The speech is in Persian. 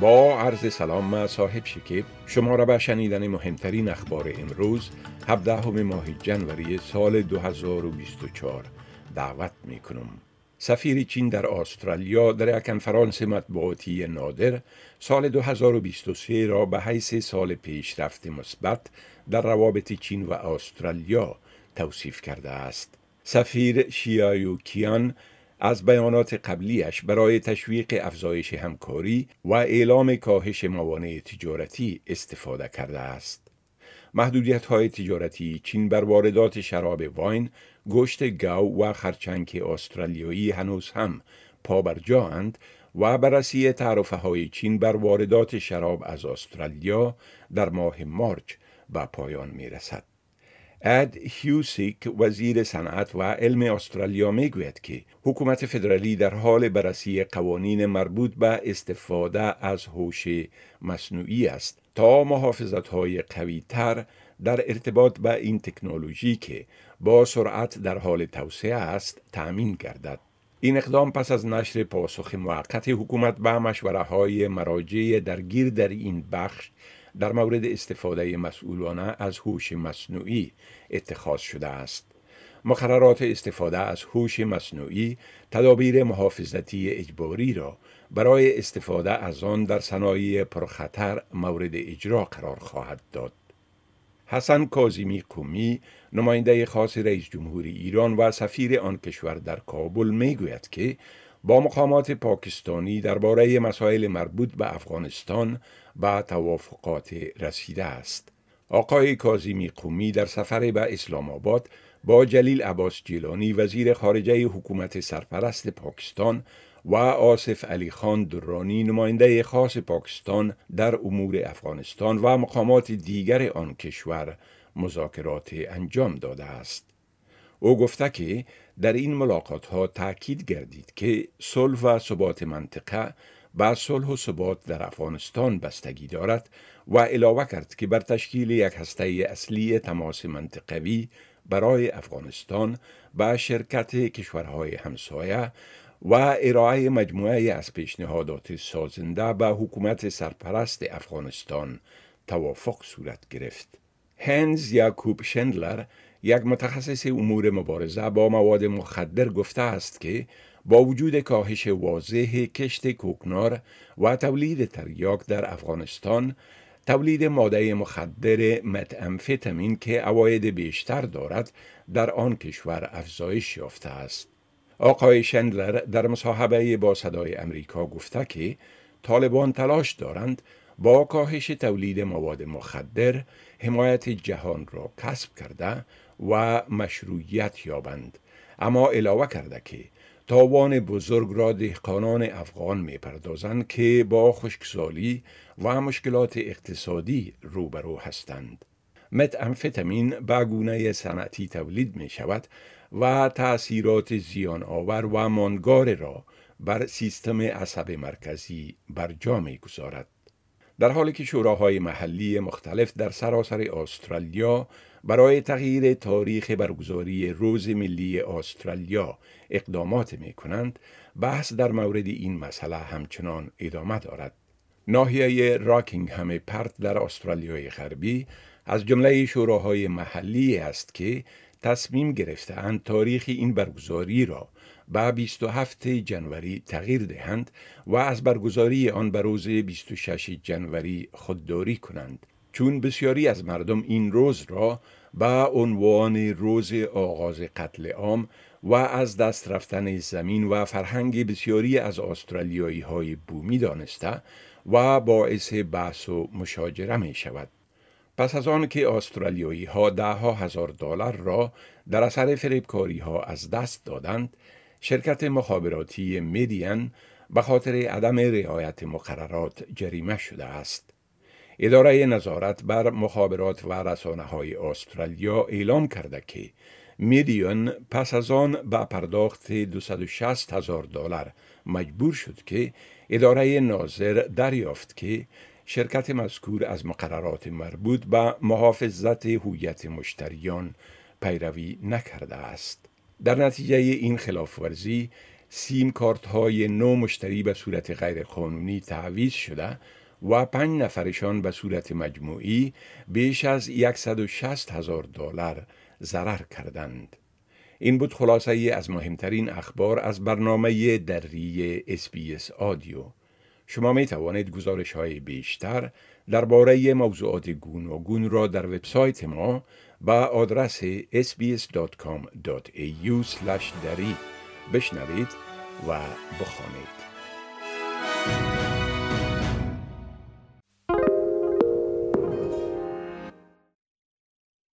با عرض سلام ما صاحب شکیب شما را به شنیدن مهمترین اخبار امروز 17 ماه جنوری سال 2024 دعوت می کنم. سفیر چین در استرالیا در یک کنفرانس مطبوعاتی نادر سال 2023 را به حیث سال پیشرفت مثبت در روابط چین و استرالیا توصیف کرده است. سفیر شیایو کیان از بیانات قبلیش برای تشویق افزایش همکاری و اعلام کاهش موانع تجارتی استفاده کرده است. محدودیت های تجارتی چین بر واردات شراب واین، گوشت گاو و خرچنگ استرالیایی هنوز هم پابرجااند و بررسی تعرفه های چین بر واردات شراب از استرالیا در ماه مارچ به پایان می رسد. اد هیوسیک وزیر صنعت و علم استرالیا می گوید که حکومت فدرالی در حال بررسی قوانین مربوط به استفاده از هوش مصنوعی است تا محافظت های قوی تر در ارتباط به این تکنولوژی که با سرعت در حال توسعه است تأمین گردد. این اقدام پس از نشر پاسخ موقت حکومت به مشوره های مراجع درگیر در این بخش در مورد استفاده مسئولانه از هوش مصنوعی اتخاذ شده است. مقررات استفاده از هوش مصنوعی تدابیر محافظتی اجباری را برای استفاده از آن در صنایع پرخطر مورد اجرا قرار خواهد داد. حسن کازیمی کومی نماینده خاص رئیس جمهوری ایران و سفیر آن کشور در کابل می گوید که با مقامات پاکستانی درباره مسائل مربوط به افغانستان به توافقات رسیده است. آقای کازیمی قومی در سفر به اسلام آباد با جلیل عباس جیلانی وزیر خارجه حکومت سرپرست پاکستان و آصف علی خان درانی نماینده خاص پاکستان در امور افغانستان و مقامات دیگر آن کشور مذاکرات انجام داده است. او گفته که در این ملاقات ها تاکید گردید که صلح و ثبات منطقه به صلح و ثبات در افغانستان بستگی دارد و علاوه کرد که بر تشکیل یک هسته اصلی تماس منطقوی برای افغانستان به شرکت کشورهای همسایه و ارائه مجموعه از پیشنهادات سازنده به حکومت سرپرست افغانستان توافق صورت گرفت. هنز یاکوب شندلر یک متخصص امور مبارزه با مواد مخدر گفته است که با وجود کاهش واضح کشت کوکنار و تولید تریاک در افغانستان تولید ماده مخدر متامفتامین که اواید بیشتر دارد در آن کشور افزایش یافته است. آقای شندلر در مصاحبه با صدای امریکا گفته که طالبان تلاش دارند با کاهش تولید مواد مخدر حمایت جهان را کسب کرده و مشروعیت یابند اما علاوه کرده که تاوان بزرگ را دهقانان افغان می پردازند که با خشکسالی و مشکلات اقتصادی روبرو هستند. متامفتامین به گونه صنعتی تولید می شود و تأثیرات زیان آور و مانگار را بر سیستم عصب مرکزی بر جا می گذارد. در حالی که شوراهای محلی مختلف در سراسر استرالیا برای تغییر تاریخ برگزاری روز ملی استرالیا اقدامات می کنند بحث در مورد این مسئله همچنان ادامه دارد. ناحیه راکینگ همه پرت در استرالیای غربی از جمله شوراهای محلی است که تصمیم گرفتهاند تاریخ این برگزاری را به 27 جنوری تغییر دهند و از برگزاری آن به روز 26 جنوری خودداری کنند چون بسیاری از مردم این روز را به عنوان روز آغاز قتل عام و از دست رفتن زمین و فرهنگ بسیاری از استرالیایی های بومی دانسته و باعث بحث و مشاجره می شود. پس از آن که استرالیایی ها ده ها هزار دلار را در اثر فریبکاری ها از دست دادند، شرکت مخابراتی میدین به خاطر عدم رعایت مقررات جریمه شده است. اداره نظارت بر مخابرات و رسانه های استرالیا اعلام کرده که میدیون پس از آن به پرداخت 260 هزار دلار مجبور شد که اداره ناظر دریافت که شرکت مذکور از مقررات مربوط به محافظت هویت مشتریان پیروی نکرده است. در نتیجه این خلافورزی سیم کارت های نو مشتری به صورت غیرقانونی تعویض شده و پنج نفرشان به صورت مجموعی بیش از 160 هزار دلار ضرر کردند. این بود خلاصه ای از مهمترین اخبار از برنامه دری اسپیس آدیو. شما می توانید گزارش های بیشتر درباره موضوعات گوناگون را در وبسایت ما با آدرس sbs.com.au دری بشنوید و بخوانید.